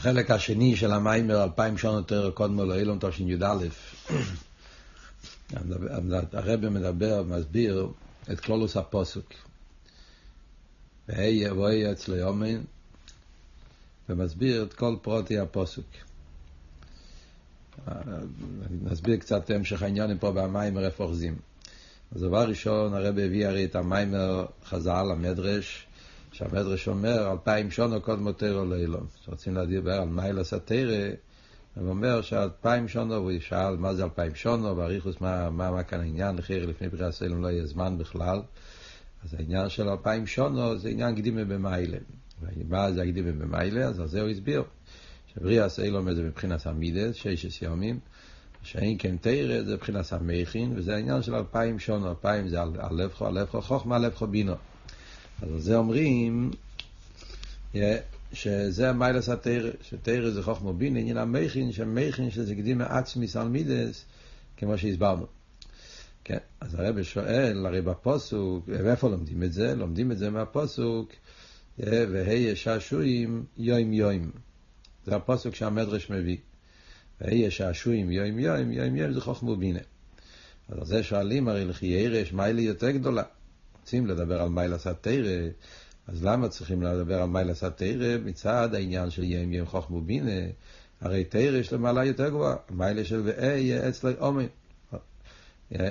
בחלק השני של המיימר, אלפיים שנה יותר קודמו לאילון תשי"א, הרב מדבר, מסביר את כלולוס הפוסוק. והי יבואי אצלו יומן, ומסביר את כל פרוטי הפוסוק. נסביר קצת המשך העניינים פה במיימר איפה אוחזים. אז דבר ראשון, הרב הביא הרי את המיימר חז"ל, המדרש, שהמדרש אומר, אלפיים שונו קוד מותרו לאילון. כשרוצים לדבר על מיילס התרא, הוא אומר שאלפיים שונו, והוא שאל מה זה אלפיים שונו, באריכוס מה, מה, מה כאן העניין, לכי לפני בריאה סלם לא יהיה זמן בכלל. אז העניין של אלפיים שונו זה עניין קדימה במיילה. מה זה הקדימה במיילה? אז על זה הוא הסביר. שבריאה סלם זה מבחינת המידס, ששת יומים. שאין כן תרא זה מבחינת המכין, וזה העניין של אלפיים שונו, אלפיים זה על לבכו חוכמה, לבכו בינו. אז על זה אומרים שזה המיילס התרא, שתרא זה חוכמה בינו, עניין המכין, שמכין שזה קדימה עצמיס על מידס, כמו שהסברנו. כן, אז הרב שואל, הרי בפוסוק, ואיפה לומדים את זה? לומדים את זה מהפוסוק, והי שעשועים יוים יוים. זה הפוסק שהמדרש מביא. ויהיה שעשועים יום יום, יום יום זה חוכמו בינה. אז על זה שואלים הרי לכי ירש, מיילה יותר גדולה. רוצים לדבר על מיילה סתירה, אז למה צריכים לדבר על מיילה סתירה? מצד העניין של יום יום חוכמו בינה, הרי תירה יש למעלה יותר גבוהה, מיילה של ואי אצלי אומן.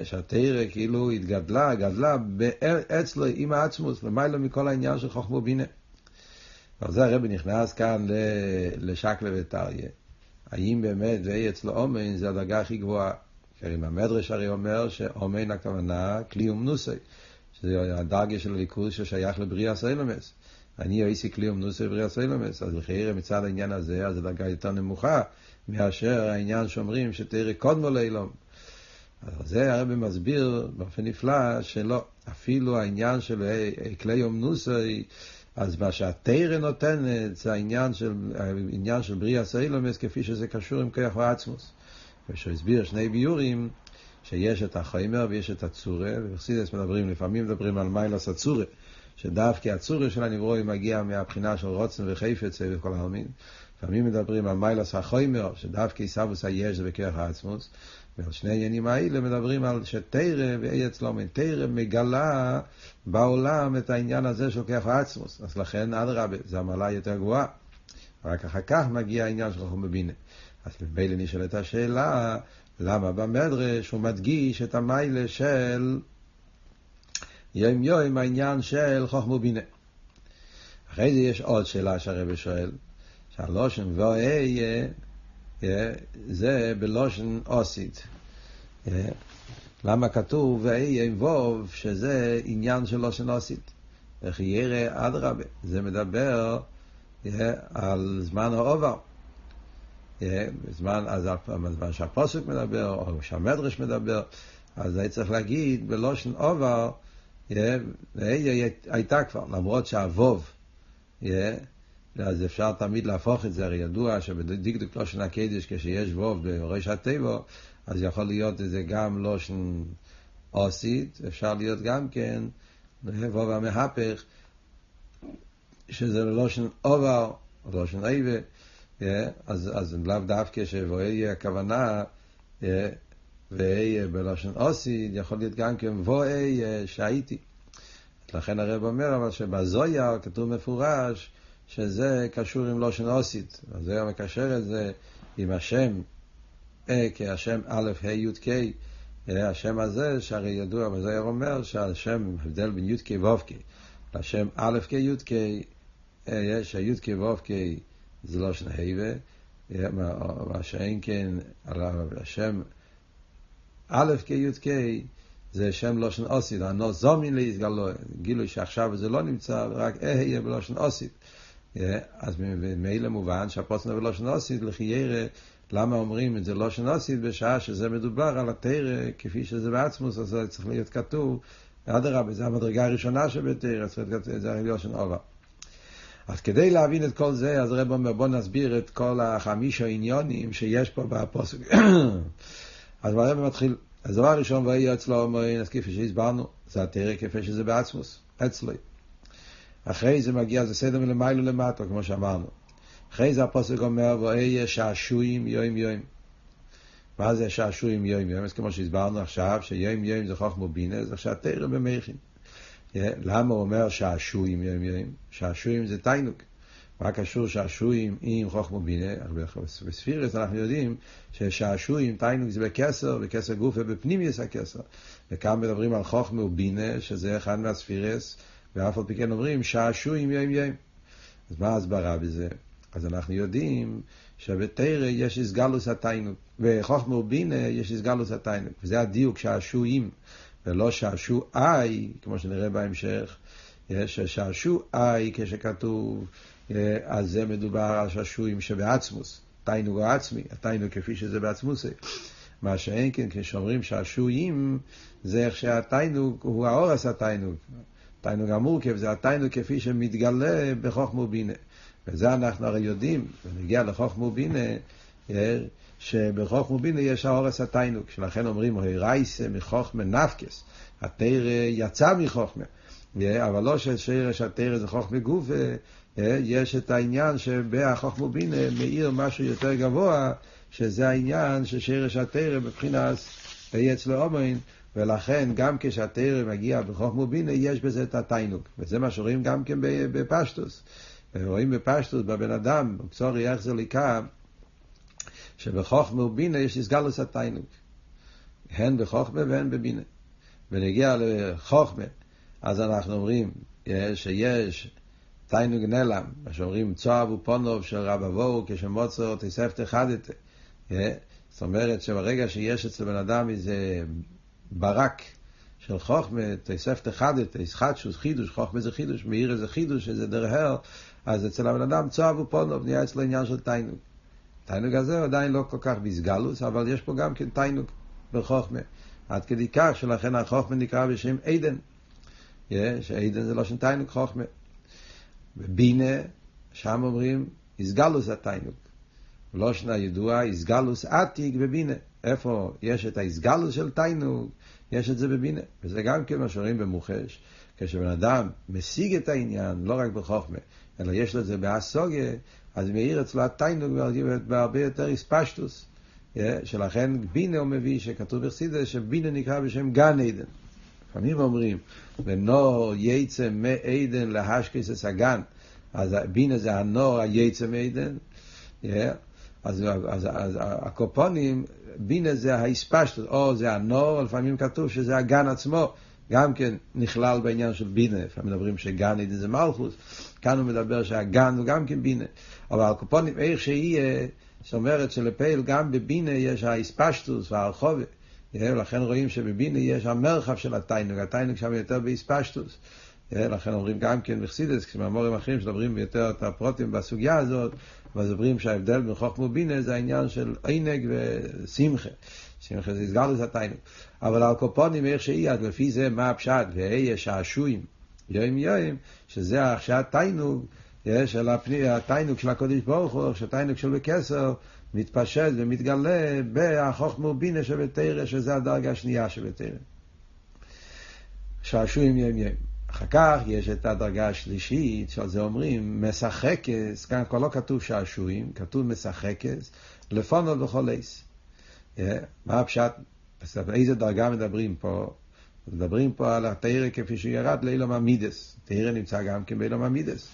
שהתירה כאילו התגדלה, גדלה אצלו עם העצמוס, למעלה מכל העניין של חוכמו בינה. ועל זה הרבי נכנס כאן לשקלה וטריה. האם באמת ואי אצלו אומן זה הדרגה הכי גבוהה. אם המדרש הרי אומר שאומן הכוונה כליום נוסי, שזה הדרגה של הליכוז ששייך לבריאה סיילמס. אני הייתי כליום נוסי בריאה סיילמס, אז לחייר מצד העניין הזה, אז זו דרגה יותר נמוכה מאשר העניין שאומרים שתראה קודמו לאילום. אז זה הרב מסביר באופן נפלא שלא, אפילו העניין של כליום נוסי אז מה שהתרא נותנת זה העניין של, העניין של בריאה סיילומס כפי שזה קשור עם כוח ועצמוס. ושהוא הסביר שני ביורים שיש את החיימר ויש את הצורה, ובחסידס מדברים, לפעמים מדברים על מיילס הצורה, שדווקא הצורה של הנברואים מגיע מהבחינה של רוצן וחפץ וכל העלמין. לפעמים מדברים על מיילס החיימר, שדווקא עיסאוויס היש זה בכוח העצמוס. ועל שני העניינים האלה מדברים על שתרא ואי אצלו תרא מגלה בעולם את העניין הזה של כוח העצמוס. אז לכן, אדרבה, זו המעלה יותר גבוהה. רק אחר כך מגיע העניין של חוכמה בינה. אז ממילא נשאלת השאלה, למה במדרש הוא מדגיש את המיילה של יום יום העניין של חוכמה בינה. אחרי זה יש עוד שאלה שהרבא שואל, שהלושן ואהיה זה בלושן אוסית. למה כתוב ואי ווב שזה עניין של לושן אוסית? איך ירא אדרבה, זה מדבר על זמן העובר. בזמן, אז בזמן שהפוסק מדבר, או שהמדרש מדבר, אז היה צריך להגיד בלושן עובר, הייתה כבר, למרות שהווב, אז אפשר תמיד להפוך את זה, הרי ידוע שבדקדוק לושן הקדש, כשיש ווב בראש הטבע, אז יכול להיות את זה גם לושן אוסית, אפשר להיות גם כן ווב המהפך, שזה לושן אובר, לושן איבה, אז, אז לאו דווקא שבואי הכוונה, ואהיה בלושן אוסית, יכול להיות גם כן וואי שהייתי. לכן הרב אומר אבל שבזויה כתוב מפורש שזה קשור עם לושן אוסית. זה מקשר את זה עם השם, אה, כהשם א', ה', י', ק', השם הזה, שהרי ידוע, וזה אומר שהשם, הבדל בין י', ק', ו', ק', השם א', ק', י', ק', יש הי', ק', ו', ק', זה לושן ה', מה שאין כן, השם. א', ק', י', ק', זה שם לושן אוסית, הנו זומין להתגלו, גילוי שעכשיו זה לא נמצא, רק אהיה בלושן אוסית. אז ממילא מובן שהפוסנה ולושן אוסית לחיירה, למה אומרים את זה לושן אוסית בשעה שזה מדובר על התרא כפי שזה בעצמוס, אז זה צריך להיות כתוב, אדרבה, זה המדרגה הראשונה שבתרא, צריך להיות כתוב, זה לושן עובר. אז כדי להבין את כל זה, אז רב אומר, בוא נסביר את כל החמישה עניונים שיש פה בפוסק. אז הרב מתחיל, אז דבר ראשון, ויהיה אצלו אומרים, אז כפי שהסברנו, זה התרא כפי שזה בעצמוס, אצלו. אחרי זה מגיע, זה סדר מלמיילו למטה, כמו שאמרנו. אחרי זה הפוסק אומר, ואהיה שעשועים יום יום. מה זה שעשועים יום יום? אז כמו שהסברנו עכשיו, שיום יום זה חוכמו בינה, זה עכשיו תרא במכין. למה הוא אומר שעשועים יום? שעשועים זה תיינוק. מה קשור שעשועים עם חוכמו בינה? בספירס אנחנו יודעים ששעשועים, תיינוק זה בכסר, בכסר גוף ובפנימיוס הכסר. וכאן מדברים על חוכמו ובינה, שזה אחד מהספירס, ואף על פי כן אומרים שעשועים יום יום. אז מה ההסברה בזה? אז אנחנו יודעים שבתרא יש איסגלוס התיינוק, בחוכמה ובינה יש איסגלוס התיינוק, וזה הדיוק שעשועים, ולא שעשועי, כמו שנראה בהמשך, יש שעשועי כשכתוב, אז זה מדובר על שעשועים שבעצמוס, תיינוק הוא עצמי, התיינוק כפי שזה בעצמוס. מה שאין כן, כשאומרים שעשועים, זה איך שהתיינוק הוא האורס התיינוק. תיינוק המורכב זה התיינוק כפי שמתגלה בחוכמה ובינה. וזה אנחנו הרי יודעים, ונגיע לחוכמה ובינה, שבחוכמה ובינה יש האורס התיינוק, שלכן אומרים, רייסה מחוכמה נפקס, התרא יצא מחוכמה, אבל לא ששרש התרא זה חוכמה גוף, יש את העניין שבחוכמה ובינה מאיר משהו יותר גבוה, שזה העניין ששרש התרא מבחינת אצלו אומן, ולכן גם כשהתרא מגיע בחוכמה ובינה יש בזה את התיינוק, וזה מה שרואים גם כן בפשטוס. רואים בפשטוס בבן אדם, בקצורי יחזר ליקה, שבחוכמה ובינה יש הסגלוס התיינוק. הן בחוכמה והן בבינה. ונגיע לחוכמה, אז אנחנו אומרים שיש תיינוק נלם, מה שאומרים צוהב ופונוב של רב אבוהו כשמוצר תספת חדתה. זאת אומרת שברגע שיש אצל בן אדם איזה ברק של חוכמה, תספת חדתה, איסחטשוס, חידוש, חוכמה זה חידוש, מאיר איזה חידוש, איזה דרהר, אז אצל הבן אדם צוהב ופונוב נהיה אצלו עניין של תיינוק. תיינוק הזה עדיין לא כל כך בסגלוס, אבל יש פה גם כן תיינוק בחוכמה. עד כדי כך שלכן החוכמה נקרא בשם עדן. שעדן זה לא שם תיינוק חוכמה. בבינה, שם אומרים, איסגלוס התיינוק. לא שנה ידוע, איסגלוס עתיק בבינה. איפה יש את האיסגלוס של תיינוק, יש את זה בבינה. וזה גם כן מה שאומרים במוחש. כשבן אדם משיג את העניין, לא רק בחוכמה, אלא יש לו את זה באסוגיה, אז מאיר אצלו התיינוג בהרבה יותר איספשטוס. שלכן בינה הוא מביא, שכתוב בחסידה, שבינה נקרא בשם גן עדן. לפעמים אומרים, ונור יצא מעדן להשקס את הגן. אז בינה זה הנור היצא מעדן. אז, אז, אז הקופונים, בינה זה האספשטוס, או זה הנור, לפעמים כתוב שזה הגן עצמו. גם כן נכלל בעניין של בינה, לפעמים מדברים שגן עדן זה מלכוס, כאן הוא מדבר שהגן הוא גם כן בינה, אבל הקופונים איך שיהיה, זאת אומרת שלפעיל גם בבינה יש האספשטוס והרחובה, לכן רואים שבבינה יש המרחב של התיינוג, התיינוג שם יותר באספשטוס, לכן אומרים גם כן בחסידס, כשמאמורים אחרים שמדברים יותר את הפרוטים בסוגיה הזאת, מדברים שההבדל בין חוכמה ובינה זה העניין של עינג ושמחה. שמחה זה הסגר לזה התיינוג. אבל על קופונים איך שהיא, אז לפי זה מה הפשט, ואהיה שעשועים, יום יום, שזה עכשיו תיינוג, של הפני, התיינוג של הקודש ברוך הוא, שהתיינוג של בקסר מתפשט ומתגלה בחוכמה ובינה שבתרא, שזה הדרגה השנייה שבתרא. שעשועים יום יום. אחר כך יש את הדרגה השלישית, שעל זה אומרים משחקס, כאן כבר לא כתוב שעשועים, כתוב משחקס, לפונו בכל עץ. מה הפשט? איזה דרגה מדברים פה? מדברים פה על התרא כפי שהוא ירד לאילום המידס. תרא נמצא גם כן באילום המידס.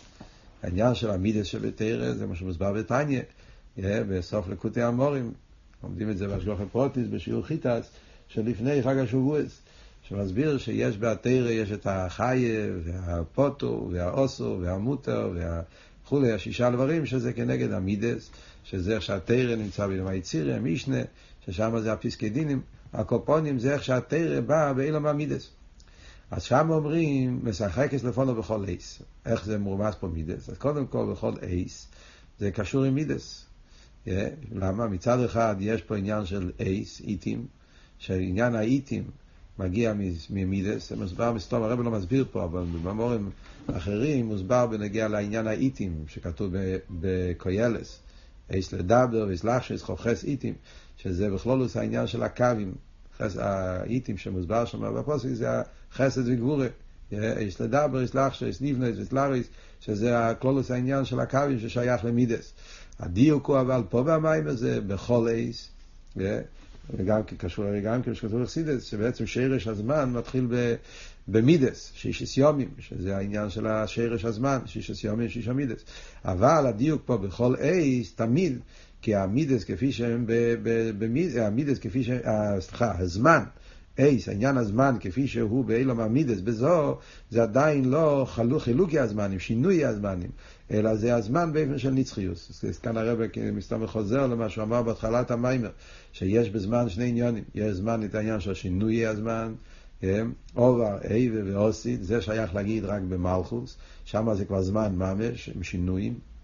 העניין של המידס שבתרא זה מה שמוסבר בתניא, בסוף לקוטי המורים. לומדים את זה בהשגוח הפרוטיס, בשיעור חיטס, שלפני חג השבועס, שמסביר שיש בתרא, יש את החיה, והפוטו, והאוסו, והמוטר, וכולי, השישה דברים שזה כנגד המידס, שזה איך שהתרא נמצא באילום היצירי, המשנה, ששם זה הפסקי דינים, הקופונים זה איך שהתרא בא באילום המידס. אז שם אומרים, משחקת לפונו בכל אייס. איך זה מורמז פה מידס? אז קודם כל בכל אייס זה קשור עם מידס. Yeah, למה? מצד אחד יש פה עניין של אייס, איטים, שעניין האיטים מגיע ממידס, זה מוסבר מסתום, הרב לא מסביר פה, אבל במורים אחרים מוסבר בנגיע לעניין האיטים, שכתוב בקוילס, אייס לדבר, אייס לחשס, חוכס איטים, שזה בכלולוס העניין של הקווים, האיטים שמוסבר שם בפוסק זה החסד וגבורה, יש לדבר, יש לחשו, יש נבנס, יש לריס, שזה הכלולוס העניין של הקווים ששייך למידס. הדיוק הוא אבל פה במים הזה, בכל אייס, וגם קשור, גם כשכתוב לחסידס, שבעצם שרש הזמן מתחיל במידס, שישס יומים, שזה העניין של השרש הזמן, שישס יומים, שיש מידס. אבל הדיוק פה בכל אייס, תמיד, כי המידות כפי שהם, המידות כפי שהם, סליחה, הזמן, עס, עניין הזמן כפי שהוא בעולם המידות, בז"א, זה עדיין לא חלו, חילוקי הזמנים, שינוי הזמנים, אלא זה הזמן באופן של נצחיות. אז כאן הרב מסתובב חוזר למה שהוא אמר בהתחלת המאמר, שיש בזמן שני עניינים, יש זמן את העניין של שינוי הזמן, עבר, הווה ועתיד, זה שייך להגיד רק במלכות, שם זה כבר זמן ממש, עם שינויים.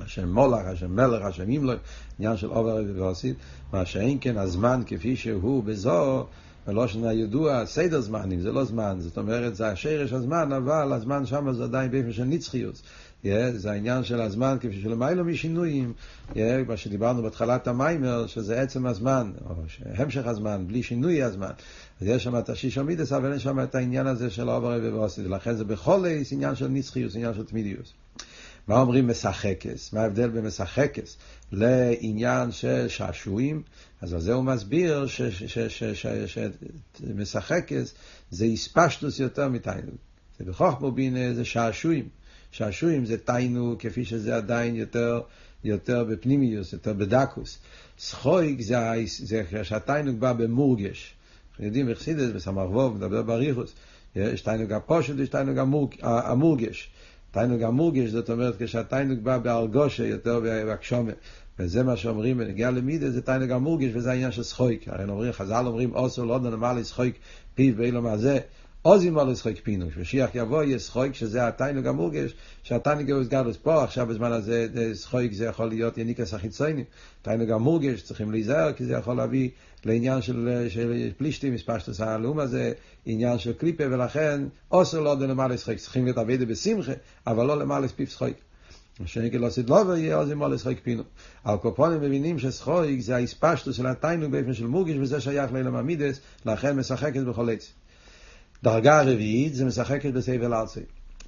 השם מולך, השם מלך, השם ימלך, עניין של עבר ועתיד, מה שאין כן הזמן כפי שהוא בז"א, בלשון הידוע, סדר זמנים, זה לא זמן, זאת אומרת, זה שורש הזמן, אבל הזמן שם זה עדיין באופן של נצחיות. יא, זה העניין של הזמן, כפי שלמעלה משינויים, יא, מה שדיברנו בהתחלת המאמר, שזה עצם הזמן, או המשך הזמן, בלי שינוי הזמן. אז יש שם את השש המידות, אבל אין שם את העניין הזה של עבר ועתיד, ולכן זה בכל עניין של נצחיות, עניין של תמידיוס. מה אומרים משחקס? מה ההבדל בין משחקס לעניין של שעשועים? אז על זה הוא מסביר שמשחקס זה איספשטוס יותר מתיינוג. זה בחוכמו בינה זה שעשועים. שעשועים זה תיינו כפי שזה עדיין יותר, יותר בפנימיוס, יותר בדקוס. סחויק זה, זה שהתיינוג בא במורגש. אנחנו יודעים, בחסידס, בסמ"ך ווב, מדבר בריחוס. יש תיינוג הפושט ויש תיינוג המורגש. תיינוג המורגש, זאת אומרת, כשהתיינוג בא בהרגושה יותר בהגשומה. וזה מה שאומרים בנגיע למידה, זה תיינוג המורגש, וזה העניין של שחויק. הרי אומרים, חז"ל אומרים, אוסו לא נאמר לי שחויק פיו באילו מה זה. עוז ימול לשחוק פינו, כשמשיח יבוא יהיה שחוק שזה התיינוג המורגש, שהתיינוג הוא גדלוס פה, עכשיו בזמן הזה שחוק זה יכול להיות יניקס החיצוני, תיינוג המורגש צריכים להיזהר כי זה יכול להביא לעניין של, של פלישתים, מספשטוס הלאום הזה, עניין של קליפה, ולכן אוסר לא למעלה לשחוק, צריכים להיות אבדה בשמחה, אבל לא למעלה ספיף שחוק. שנגיד לא עשית לא ויהיה עוז ימול לשחוק פינו. על קופונים מבינים ששחוק זה ההספשטוס של התיינוג באופן של מורגש, וזה שייך לאילם המידס, לכן משחקת בכל עץ. דרגה הרביעית זה משחקת בסבל ארצי.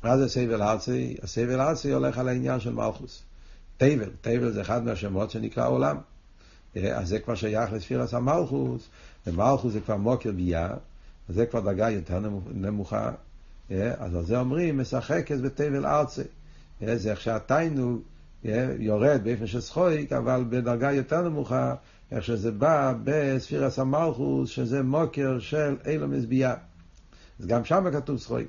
מה זה סבל ארצי? הסבל ארצי הולך על העניין של מלכוס. תבל, תבל זה אחד מהשמות שנקרא עולם. אז זה כבר שייך לספירס המלכוס, ומלכוס זה כבר מוקר ביה, אז זה כבר דרגה יותר נמוכה. אז על זה אומרים, משחקת בתבל ארצי. זה איך שהתיינוג יורד באופן של שחויק, אבל בדרגה יותר נמוכה, איך שזה בא בספירס המלכוס, שזה מוקר של אילומס ביה. אז גם שם כתוב שחויק.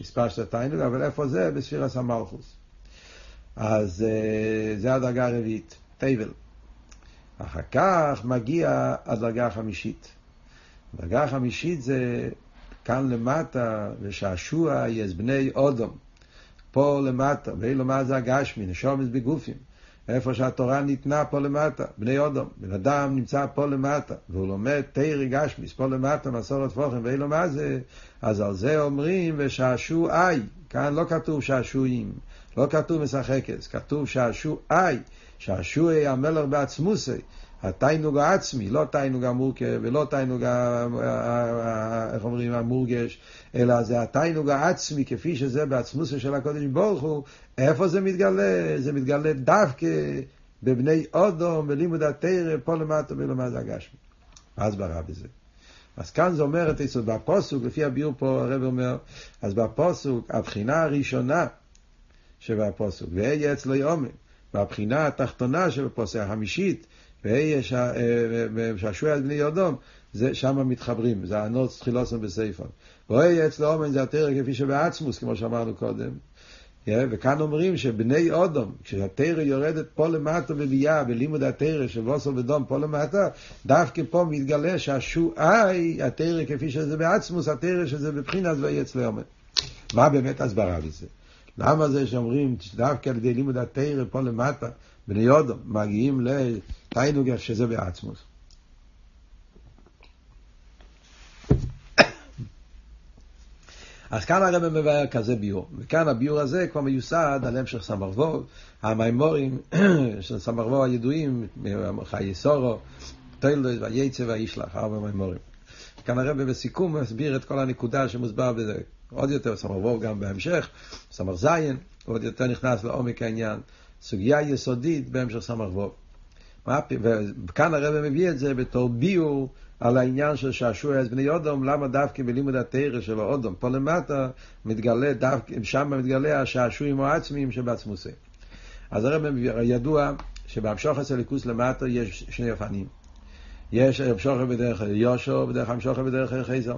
הספשת תיינוג, אבל איפה זה? בספירס המלכוס. אז זה הדרגה הרביעית, תבל. אחר כך מגיע הדרגה החמישית. הדרגה החמישית זה כאן למטה, ושעשוע יש בני אודום. פה למטה, ואילו מה זה הגשמי, נשומס בגופים. איפה שהתורה ניתנה פה למטה, בני אודום. בן אדם נמצא פה למטה, והוא לומד תירי גשמיס, פה למטה, מסורת פוכם, ואילו מה זה, אז על זה אומרים ושעשועי. כאן לא כתוב שעשועים, לא כתוב משחקס, כתוב שעשועי. שעשועי המלך בעצמוסי. התיינוג העצמי, לא תיינוג המורכב ולא תיינוג, איך אומרים, המורגש, אלא זה התיינוג העצמי כפי שזה בעצמוסו של הקודש ברוך הוא, איפה זה מתגלה? זה מתגלה דווקא בבני אודום, בלימוד התרא, פה למטה ולמטה הגשמי. מה הסברה בזה? אז כאן זה אומר את היסוד בפוסוק, לפי הביאור פה הרב אומר, אז בפוסוק, הבחינה הראשונה שבפוסוק, ואהיה אצלו יומן, והבחינה התחתונה שבפוסק, החמישית, שעשוע על בני אדום, זה שם מתחברים, זה הנוץ תחילוסם בסייפון. ואוהי אצלו אומן זה התרא כפי שבעצמוס, כמו שאמרנו קודם. וכאן אומרים שבני אודום, כשהתרא יורדת פה למטה בביאה, בלימוד התרא של ווסל ודום פה למטה, דווקא פה מתגלה שהשועי, התרא כפי שזה בעצמוס, התרא שזה בבחינת ואי אצלו אומן. מה באמת הסברה בזה? למה זה שאומרים דווקא על ידי לימוד התרא פה למטה, בני אודום, מגיעים לתיינוגר שזה בעצמוס? אז כאן הרב מבאר כזה ביור, וכאן הביור הזה כבר מיוסד על המשך סמרבוב, המימורים של סמרבוב הידועים, חיי סורו, תוילדוס וייצא וישלח, ארבע מימורים. כאן הרב בסיכום מסביר את כל הנקודה שמוסבר בזה עוד יותר, סמר ווב גם בהמשך, סמר זין, עוד יותר נכנס לעומק העניין. סוגיה יסודית בהמשך סמר ווב. וכאן הרב מביא את זה בתור ביור על העניין של שעשוע אז בני אודום, למה דווקא בלימוד התרא של האודום, פה למטה מתגלה, דווקא, שם מתגלה השעשועים העצמיים שבעצמוסי. אז הרב ידוע שבהמשוך הסליקוס למטה יש שני אופנים. יש המשוך בדרך יושו ובדרך המשוך בדרך חייזר.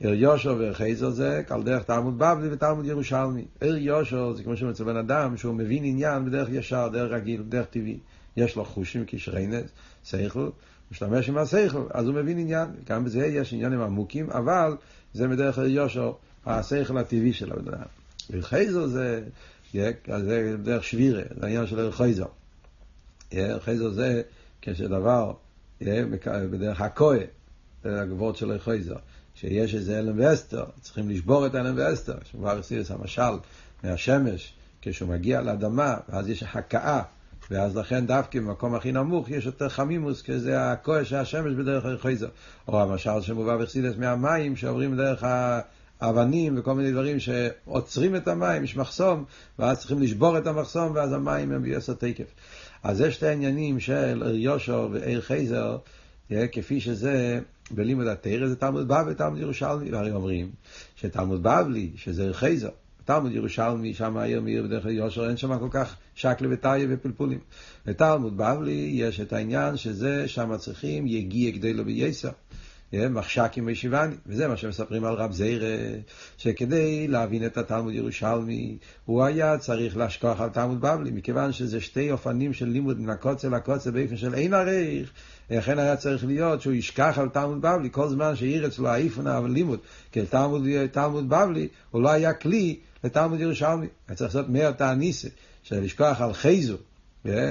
עיר יושו וחייזר זה על דרך תלמוד בבלי ותלמוד ירושלמי. עיר יושו זה כמו שאומר בן אדם שהוא מבין עניין בדרך ישר, דרך רגיל, דרך טבעי. יש לו חושים קשרי נס, שכל, משתמש עם השכל, אז הוא מבין עניין. גם בזה יש עניינים עמוקים, אבל זה מדרך יושר, השכל הטבעי של הבן אדם. וחייזר זה, זה דרך שבירה, זה העניין של חייזר. חייזר זה כשדבר בדרך הכוה, זה הגבוהות של חייזר. שיש איזה אלם ואסתר, צריכים לשבור את אלם ואסתר, שמובא בסיס המשל מהשמש, כשהוא מגיע לאדמה, ואז יש הכאה ואז לכן דווקא במקום הכי נמוך יש יותר חמימוס, כי זה הכוח של השמש בדרך החייזר. או המשל שמובא בחסידס מהמים שעוברים דרך האבנים וכל מיני דברים שעוצרים את המים, יש מחסום, ואז צריכים לשבור את המחסום, ואז המים הם ביוסר תקף. אז יש שתי העניינים של יושר ועיר חייזר, כפי שזה בלימוד התרא, זה תלמוד בבלי ותלמוד ירושלמי, והרי אומרים שתלמוד בבלי, שזה עיר חייזר, תלמוד ירושלמי, שם העיר מעיר בדרך כלל יושר, אין שם כל כך שקלה וטריה ופלפולים. בתלמוד בבלי יש את העניין שזה, שם צריכים יגיע כדי לו בייסר. מחשקים וישיבני, וזה מה שמספרים על רב זיירה, שכדי להבין את התלמוד ירושלמי, הוא היה צריך להשכוח על תלמוד בבלי, מכיוון שזה שתי אופנים של לימוד מן הקוצר לקוצר באופן של אין עריך, לכן היה צריך להיות שהוא ישכח על תלמוד בבלי, כל זמן שהעיר אצלו האיפונה לימוד, כי תלמוד, תלמוד בבלי הוא לא היה כלי לתלמוד ירושלמי. היה צריך לעשות מאיר תעניסה, של לשכוח על חייזו,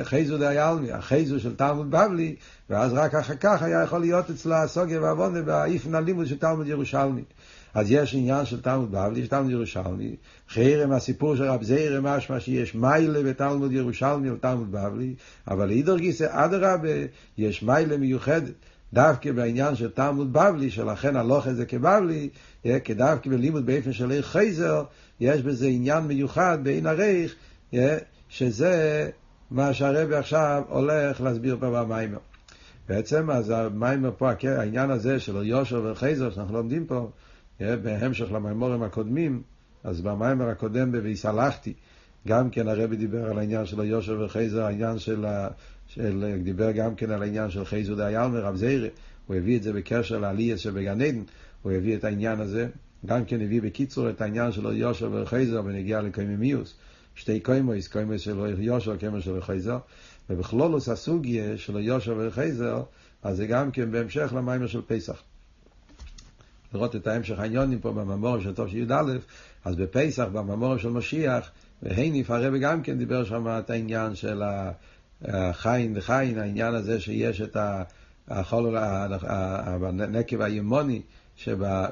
חייזו דיילמי, החייזו של תלמוד בבלי, ואז רק אחר כך היה יכול להיות אצלה הסוגיה והעוונה באיפן הלימוד של תלמוד ירושלמי. אז יש עניין של תלמוד בבלי, תלמוד ירושלמי, חרם הסיפור של רב זעיר משמע שיש מיילה בתלמוד ירושלמי או תלמוד בבלי, אבל אידר גיסא אדרבה, יש מיילה מיוחדת. דווקא בעניין של תלמוד בבלי, שלכן הלוך זה כבבלי, כדווקא בלימוד באופן של עיר חייזר, יש בזה עניין מיוחד בעין הרייך, שזה מה שהרבי עכשיו הולך להסביר פה במיימר. בעצם, אז המיימר פה, העניין הזה של יושר וחייזר, שאנחנו לומדים פה, בהמשך למיימורים הקודמים, אז במיימר הקודם ב"ויסלחתי", גם כן הרבי דיבר על העניין של יושר וחייזר, העניין של, של, דיבר גם כן על העניין של חייזר דיילמר, רב זיירה, הוא הביא את זה בקשר לעלייה שבגן עדן, הוא הביא את העניין הזה, גם כן הביא בקיצור את העניין של יושר וחייזר בנגיעה לקייממיוס. שתי קיימוס, קיימוס של יושר, קיימוס של חייזר, ובכלולוס הסוגיה של יושר וחייזר, אז זה גם כן בהמשך למיימר של פסח. לראות את ההמשך העניונים פה בממורים של טוב שי"א, אז בפסח, בממורים של משיח, והניף הרבי גם כן דיבר שם את העניין של החיין וחיין, העניין הזה שיש את החול, הנקב הימוני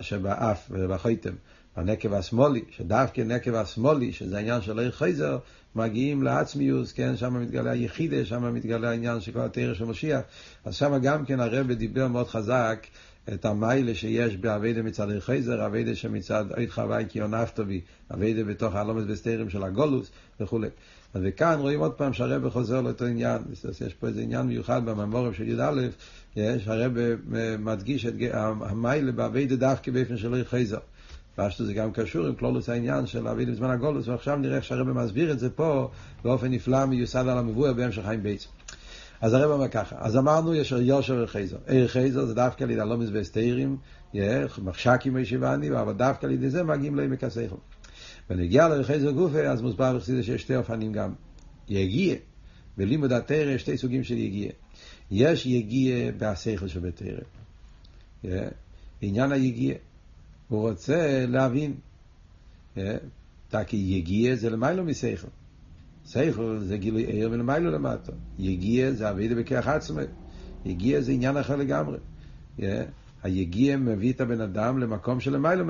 שבאף ובחויתם. הנקב השמאלי, שדווקא נקב השמאלי, שזה העניין של עיר חייזר, מגיעים לעצמיוס, כן, שם מתגלה היחידה, שם מתגלה העניין של כל התרא של משיח. אז שם גם כן הרב דיבר מאוד חזק את המיילה שיש באביידה מצד עיר חייזר, אביידה שמצד עית חווי כי עונפתו בי, אביידה בתוך הלומס בסתירים של הגולוס וכולי. וכאן רואים עוד פעם שהרב חוזר לאותו עניין, יש פה איזה עניין מיוחד בממורים של י"א, יש, הרב מדגיש את המיילה באביידה דווקא באופן של עיר חייזר. פשטו זה גם קשור עם כלולוס העניין של אבינו בזמן הגולוס, ועכשיו נראה איך שהרבא מסביר את זה פה באופן נפלא מיוסד על המבואר בהמשך חיים בייס. אז הרב אומר ככה, אז אמרנו יש יושר וחייזר. עיר חייזר זה דווקא לידי הלומס והסתירים, מחשקים וישיבני, אבל דווקא לידי זה מגיעים לעמק השכל. ונגיע לחייזר גופה, אז מוסבר בחסידה שיש שתי אופנים גם. יגיע, בלימוד התרא יש שתי סוגים של יגיע. יש יגיע בהשכל שבתרא. עניין היגיע. הוא רוצה להבין. כי יגיע זה למיילו מסייכל. סייכל זה גילוי עיר ולמיילו למטה. יגיע זה אבידה בכך עצמי. יגיע זה עניין אחר לגמרי. היגיע מביא את הבן אדם למקום של למיילו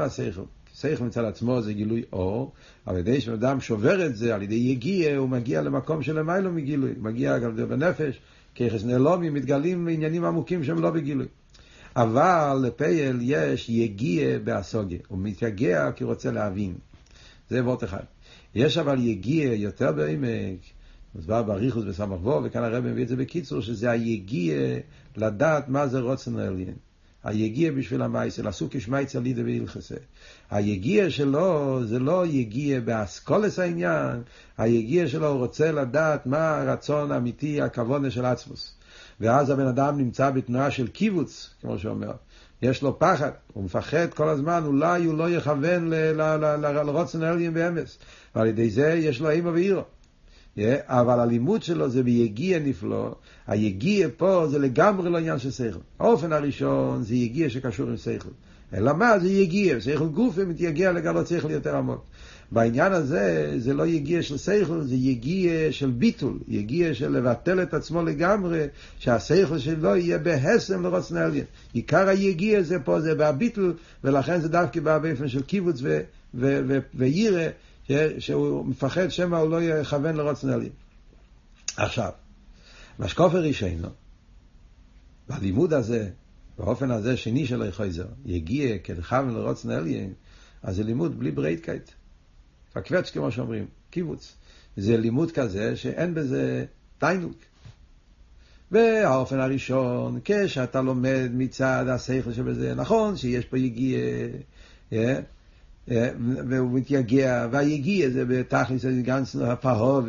סייכל מצד עצמו זה גילוי אור, אבל ידי שבן אדם שובר את זה על ידי יגיע, הוא מגיע למקום של למיילו מגילוי. מגיע גם בנפש, כיחס נעלומי, מתגלים עניינים עמוקים שהם לא בגילוי. אבל לפייל יש יגיע באסוגיה, הוא מתייגע כי הוא רוצה להבין. זה וורט אחד. יש אבל יגיע יותר בעמק, מוסבר באריכוס בסמך וו, וכאן הרב מביא את זה בקיצור, שזה היגיע לדעת מה זה רוצן העליין. היגיע בשביל המייסל, עשו כשמייצר לידה והילכסה. היגיע שלו זה לא יגיע באסכולס העניין, היגיע שלו רוצה לדעת מה הרצון האמיתי, הכוונה של עצמוס. ואז הבן אדם נמצא בתנועה של קיבוץ, כמו שאומר. יש לו פחד, הוא מפחד כל הזמן, אולי הוא לא יכוון לרוצן העליין באמס. ועל ידי זה יש לו אימא ואירו. אבל הלימוד שלו זה ביגיע נפלא, היגיע פה זה לגמרי לא עניין של שכל. האופן הראשון זה יגיע שקשור עם שכל. אלא מה? זה יגיע, שכל גוף מתייגע לגלות שכל יותר עמוק. בעניין הזה זה לא יגיע של שכל, זה יגיע של ביטול, יגיע של לבטל את עצמו לגמרי, שהשכל שלו יהיה בהסם לרוצן העליין. עיקר היגיע זה פה, זה בהביטול, ולכן זה דווקא בא באופן של קיבוץ וירא, שהוא מפחד שמא הוא לא יכוון לרוצן העליין. עכשיו, משקופר רישיינו, בלימוד הזה, באופן הזה שני של חייזר, יגיע כלכוון לרוצן העליין, אז זה לימוד בלי ברייטקייט. פקווץ' כמו שאומרים, קיבוץ. זה לימוד כזה שאין בזה תיינוק. והאופן הראשון, כשאתה לומד מצד השכל שבזה, נכון שיש פה יגיע, אה, אה, והוא מתייגע, והיגיע זה בתכלס גנץ הפרעה,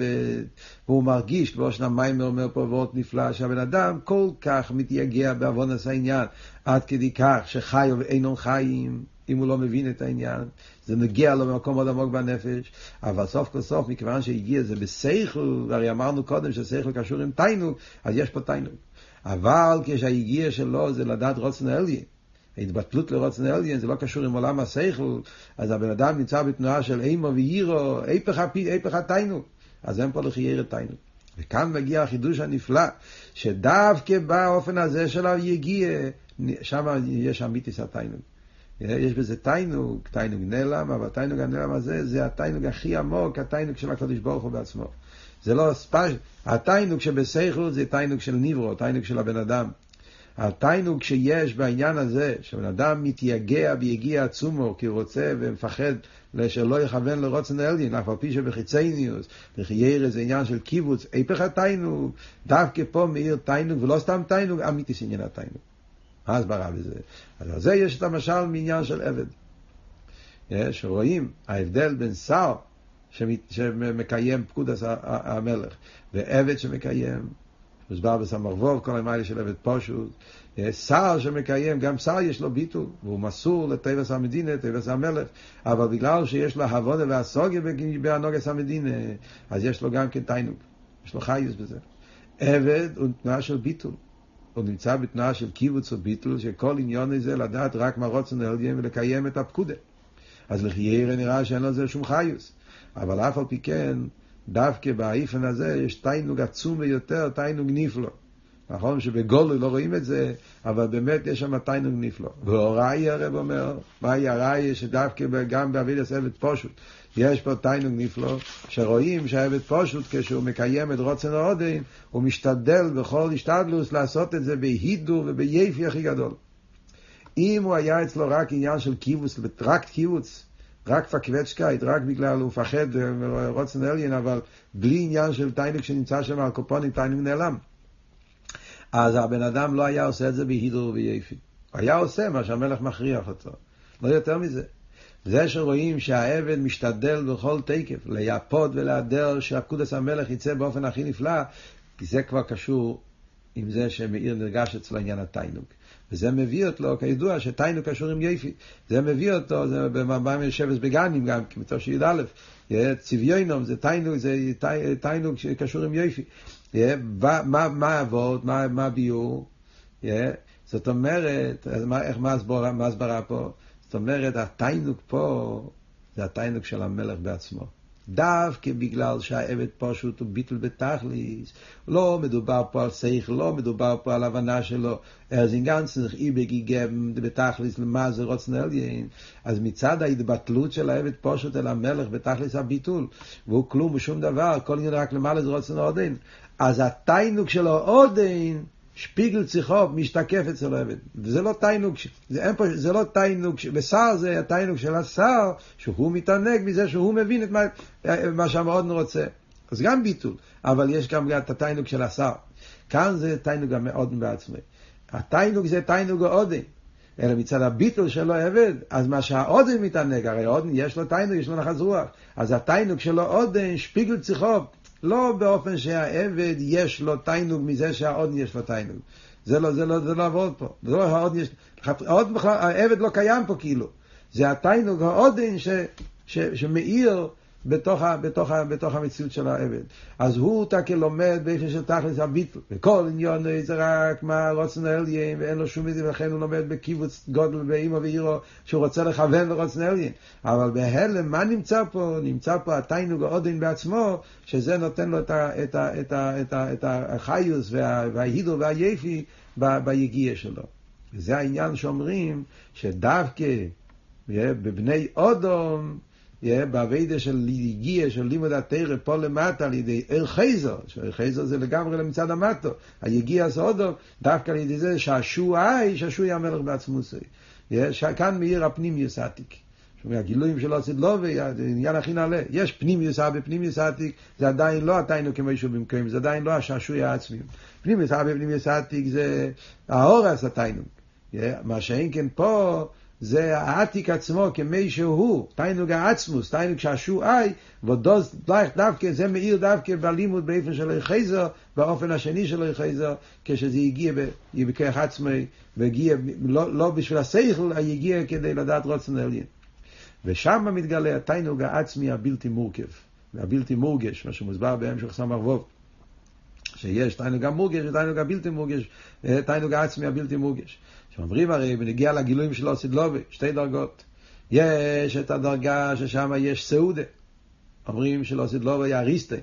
והוא מרגיש, כמו שנמיימר אומר פה וורט נפלא, שהבן אדם כל כך מתייגע בעוונס העניין, עד כדי כך שחי ואינון חיים. אם הוא לא מבין את העניין, זה נגיע לו במקום מאוד עמוק בנפש, אבל סוף כל סוף, מכיוון שהגיע זה בשכל, והרי אמרנו קודם ששכל קשור עם תיינוג, אז יש פה תיינוג. אבל כשהגיע שלו זה לדעת רוצן אליין, ההתבטלות לרוצן אליין זה לא קשור עם עולם השכל, אז הבן אדם נמצא בתנועה של אימו ואירו, איפך התיינוג, אז אין פה לחיירת תיינוג. וכאן מגיע החידוש הנפלא, שדווקא באופן הזה של היגיע, שם יש אמיתיס התיינוג. יש בזה תיינוג, תיינוג נעלם, אבל תיינוג הנעלם הזה זה התיינוג הכי עמוק, התיינוג של הקדוש ברוך הוא בעצמו. זה לא ספש, התיינוג שבסייכות זה תיינוג של ניברו, תיינוג של הבן אדם. התיינוג שיש בעניין הזה, שבן אדם מתייגע ויגיע עצומו כי הוא רוצה ומפחד שלא יכוון לרוצן אלדין, אף על פי שבחיצניוס, לחיירה זה עניין של קיבוץ, איפך התיינוג, דווקא פה מאיר תיינוג, ולא סתם תיינוג, אמיתיס עניין התיינוג. מה ההסברה בזה? אז על זה יש את המשל מעניין של עבד. שרואים ההבדל בין שר שמקיים פקודס המלך ועבד שמקיים, מוסבר בסמ"ר כל המיילה של עבד פושוט, שר שמקיים, גם שר יש לו ביטול, והוא מסור לטבעס המדינה, טבעס המלך, אבל בגלל שיש לו הבונה והסוגיה בהנוגס המדינה, אז יש לו גם כן תיינוג, יש לו חייס בזה. עבד הוא תנועה של ביטול. הוא נמצא בתנועה של קיבוץ וביטל, שכל עניון הזה לדעת רק מה רוצן אלגים ולקיים את הפקודה. אז לחיירה נראה שאין לזה שום חיוס. אבל אף על פי כן, דווקא באיפן הזה יש תיינוג עצום ביותר, תיינוג נפלא. נכון שבגולו לא רואים את זה, אבל באמת יש שם תיינוג נפלא. והוראי הרב אומר, מהי הראי שדווקא גם בעבידת עבד פשוט, יש פה תענוג נפלא, שרואים שהעבד פשוט כשהוא מקיים את רצון האדון, הוא משתדל בכל השתדלות לעשות את זה בהידור וביופי הכי גדול. אם הוא היה אצלו רק עניין של כיווץ, רק כיווץ, רק פארקוועטשטקייט, רק בגלל הוא מפחד רצון עליון, אבל בלי עניין של תענוג שנמצא שם על כל פנים, תענוג נעלם. אז הבן אדם לא היה עושה את זה בהידור וביופי. הוא היה עושה מה שהמלך מכריח אותו. לא יותר מזה. זה שרואים שהעבד משתדל בכל תקף ליפות ולהדר שהפקודס המלך יצא באופן הכי נפלא, כי זה כבר קשור עם זה שמאיר נרגש אצלו עניין התיינוג. וזה מביא אותו, כידוע, שתיינוג קשור עם יפי. זה מביא אותו, זה במבאים שבס בגנים גם, כמתו של י"א, צביונום, זה תיינוג, זה תיינוג שקשור עם יפי. מה אבות, מה הביאור? זאת אומרת, איך מה הסברה פה? זאת אומרת, התיינוק פה זה התיינוק של המלך בעצמו. דווקא בגלל שהעבד פשוט הוא ביטל בתכליס, לא מדובר פה על שכל, לא מדובר פה על הבנה שלו, אז אין גנצנך איבג יגב בתכליס למה זה רוצן עליין, אז מצד ההתבטלות של העבד פשוט אל המלך בתכליס הביטול, והוא כלום ושום דבר, כל עניין רק למעלה זה רוצן עודין, אז התיינוק שלו עודין, שפיגל צריכו משתקף אצל העבד. וזה לא תיינוג, זה, פה, זה לא תיינוג, בשר זה התיינוג של השר, שהוא מתענג מזה שהוא מבין את מה, מה שהמאודן רוצה. אז גם ביטול, אבל יש גם את התיינוג של השר. כאן זה תיינוג המאודן בעצמי. התיינוג זה תיינוג האודן. אלא מצד הביטול שלו עבד, אז מה שהאודן מתענג, הרי האודן יש לו תיינוג, יש לו נחת רוח. אז התיינוג שלו אודן, שפיגל צריכו, לא באופן שהעבד יש לו תיינוג מזה שהאודן יש לו תיינוג. זה לא, זה לא, זה לא עבוד פה. זה לא האודן יש, האודן בכלל, העבד לא קיים פה כאילו. זה התיינוג האודן ש, ש, שמאיר בתוך, בתוך, בתוך המציאות של העבד. אז הוא תקל לומד באיפה של תכלס הביטל. וכל עניון זה רק מה רוצן אליין, ואין לו שום איזה, ולכן הוא לומד בקיבוץ גודל באימו ואירו, שהוא רוצה לכוון לרוצן אליין. אבל בהלם, מה נמצא פה? נמצא פה התיינוג העודן בעצמו, שזה נותן לו את, ה, ה, ה, ה, החיוס וה, וההידו והיפי ביגיע שלו. וזה העניין שאומרים שדווקא בבני אודום, באביידה של ליגיע, של לימוד התרא פה למטה על ידי ער חייזר, שער חייזר זה לגמרי למצד המטו, היגיע הסעודו, דווקא על ידי זה שהשועי, שהשועי המלך בעצמוסי. כאן מאיר הפנים יסעתיק. הגילויים שלו סדלובי, לא, העניין הכי נעלה. יש פנים יסע בפנים יסעתיק, זה עדיין לא התיינו כמו שהוא במקום, זה עדיין לא השעשועי העצמי. פנים יסע בפנים יסעתיק זה האורס התיינו. מה שאין כן פה, זה העתיק עצמו כמי שהוא, תיינוג העצמוס, תיינוג שהשועי, ודוז דווקא, זה מאיר דווקא בלימוד באופן של חייזר, באופן השני של חייזר, כשזה הגיע בכוח עצמי, והגיע, לא, לא בשביל השכל, הגיע כדי לדעת רוצן עליין. ושם מתגלה התיינוג העצמי הבלתי מורכב, והבלתי מורגש, מה שמוסבר בהמשך סמ"ך ווב. שיש תיינוג המורגש ותיינוג הבלתי מורגש, תיינוג העצמי הבלתי מורגש. שאומרים הרי בנגיע לגילויים של אוסידלובי, שתי דרגות. יש את הדרגה ששם יש סעודה. אומרים של אוסידלובי אריסטיין.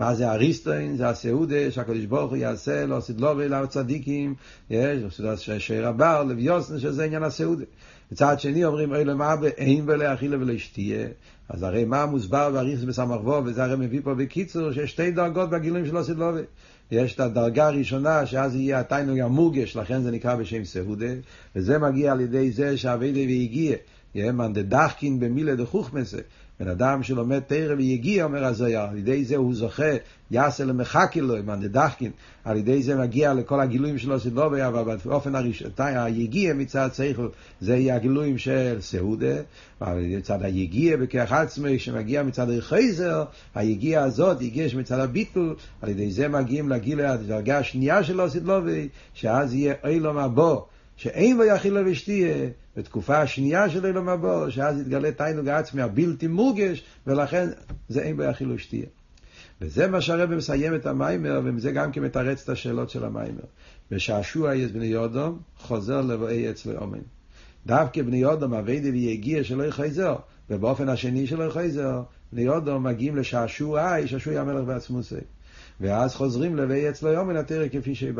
מה זה אריסטיין? זה הסעודה שהקדוש ברוך הוא יעשה לאוסידלובי לצדיקים. יש, שיר הבר, לביוסן, שזה עניין הסעודה. מצד שני אומרים אוי למה באין ולאכילה ולשתייה. אז הרי מה מוסבר באריכס בסמ"ך וו, וזה הרי מביא פה בקיצור, שיש שתי דרגות בגילויים של אוסידלובי. יש את הדרגה הראשונה, שאז יהיה התיינוג המורגש, לכן זה נקרא בשם סהודה, וזה מגיע על ידי זה שהאביידה והגיע, מאן דדחקין במילה דחוכמסה, בן אדם שלומד תרא ויגיע, אומר הזויר, על ידי זה הוא זוכה, יעשה למחקי לו, מאן דדחקין, על ידי זה מגיע לכל הגילויים שלו סדלובי, אבל באופן הראשון, היגיע מצד שכל, זה יהיה הגילויים של סעודה, מצד היגיע בכך עצמי, שמגיע מצד החייזר, היגיע הזאת, יגיע מצד הביטול, על ידי זה מגיעים לגיל הדרגה השנייה שלו סדלובי, שאז יהיה אילום הבא, שאין לו יאכילה ושתייה, בתקופה השנייה של אילום הבא, שאז יתגלה תיינוג העצמי הבלתי מורגש, ולכן זה אין בו יאכילה ושתייה. וזה מה שהרבא מסיים את המיימר, וזה גם כן מתרץ את השאלות של המיימר. בשעשוע יש בני יודום, חוזר לבואי אצל אומן. דווקא בני יודום, אביידי ויגיע שלא יחזר, ובאופן השני שלא יחזר, בני יודום מגיעים לשעשוע, שעשוע המלך בעצמוסי. ואז חוזרים לבי אצלו יום מן התרא כפי שהיא.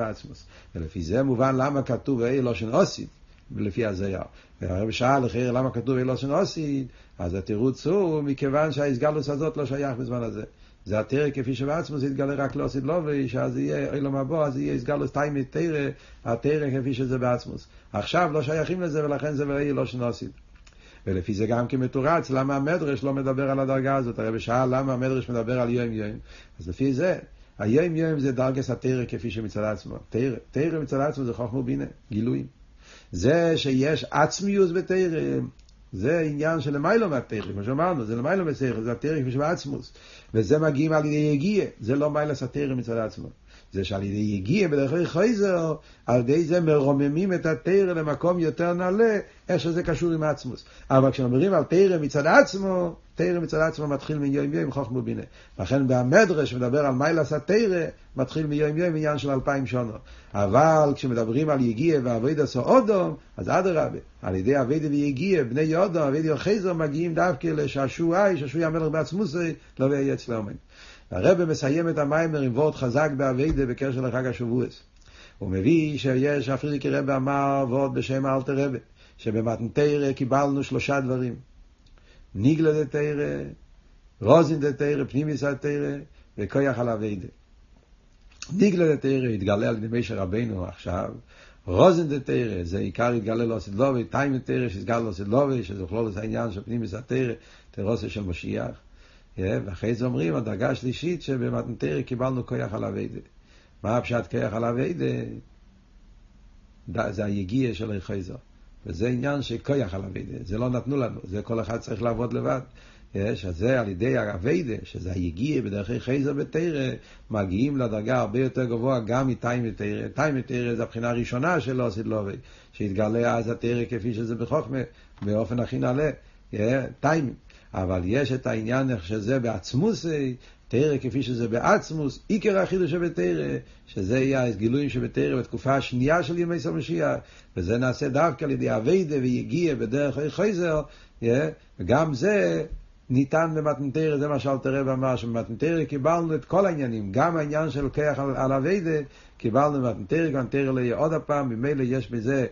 ולפי זה מובן למה כתוב ואי לא שנעושית, לפי הזיה. והרב שאל לחייר למה כתוב ואי לא שנעושית, אז התירוץ הוא מכיוון שהאיסגלוס הזאת לא שייך בזמן הזה. זה התרא כפי שבעצמו זה יתגלה רק לא סדלובי, שאז יהיה אילו מבוא, אז יהיה איסגלוס תיימי תרא, התרא כפי שזה בעצמוס. עכשיו לא שייכים לזה ולכן זה ואי לא שנעושית. ולפי זה גם כמתורץ, למה המדרש לא מדבר על הדרגה הזאת? הרי בשעה למה המדרש מדבר על יום יום? אז לפי זה, היום יום זה דרגס התרא כפי שמצד עצמו. תרא, מצד עצמו זה חוכמה בינה, גילויים. זה שיש עצמיוס בתרא, זה עניין של למיילו מהתרא, כמו שאמרנו, זה למיילו בתרא, זה התרא כפי שבעצמוס. וזה מגיעים על ידי יגיע, זה לא מיילס התרא מצד עצמו. זה שעל ידי יגיע בדרכי חייזר, על ידי זה מרוממים את התרא למקום יותר נעלה, איך שזה קשור עם עצמוס. אבל כשאומרים על תרא מצד עצמו, תרא מצד עצמו מתחיל מיום יום חוכמו בינה. לכן במדרש מדבר על מיילס התרא, מתחיל מיום יום עניין של אלפיים שונו. אבל כשמדברים על יגיע ואבוידע סאודום, אז אדרבה, על ידי אבוידע ויגיע, בני יודו, אבוידע וחזר, מגיעים דווקא לשעשועי, שעשועי המלך בעצמוסי, לא ויהיה אצלם. הרב מסיים את המיימר עם וורד חזק באביידה בקשר לחג השבועס. הוא מביא שיש, הפרידיקי רב אמר וורד בשם אלתר רבה, שבמתנתרא קיבלנו שלושה דברים. ניגלה דתרא, רוזין דתרא, פנימיס דתרא, וכויח על אביידה. ניגלה דתרא התגלה על ידי משה רבנו עכשיו, רוזן דתרא זה עיקר התגלה לו סדלובי, טיים דתרא שהסגל לו סדלובי, שזה כלול את העניין של פנים מסתרא, תרוסה של משיח. ואחרי זה אומרים, הדרגה השלישית שבמתנתרא קיבלנו כוח על אביידה. מה הפשט כוח על אביידה? זה היגיע של החייזו. וזה עניין של כוח על אביידה, זה לא נתנו לנו, זה כל אחד צריך לעבוד לבד. שזה על ידי הווידה, שזה היגיע בדרכי חייזר בתרא, מגיעים לדרגה הרבה יותר גבוהה גם מתיים בתרא. תיים בתרא זה הבחינה הראשונה של סדלובי, שהתגלה אז התרא כפי שזה בחוכמה, באופן הכי נעלה, תיים. אבל יש את העניין איך שזה בעצמוס, תרא כפי שזה בעצמוס, עיקר החידוש שבתרא, שזה יהיה הגילויים שבתרא בתקופה השנייה של ימי סמשיח, וזה נעשה דווקא על ידי אביידה ויגיע בדרך חייזר, וגם זה ניתן במתנתרא, זה מה שאלתר רב אמר, שבמתנתרא קיבלנו את כל העניינים, גם העניין של לוקח על, על אביידה, קיבלנו במתנתרא, גם תרא לא יהיה עוד הפעם, ממילא יש בזה,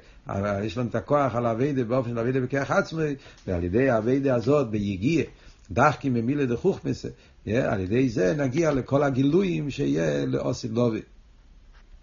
יש לנו את הכוח על אביידה באופן של אביידה בכוח עצמי, ועל ידי האביידה הזאת ביגיע, דחקי ממילה דחוכמסה, על ידי זה נגיע לכל הגילויים שיהיה לאוסי לובי.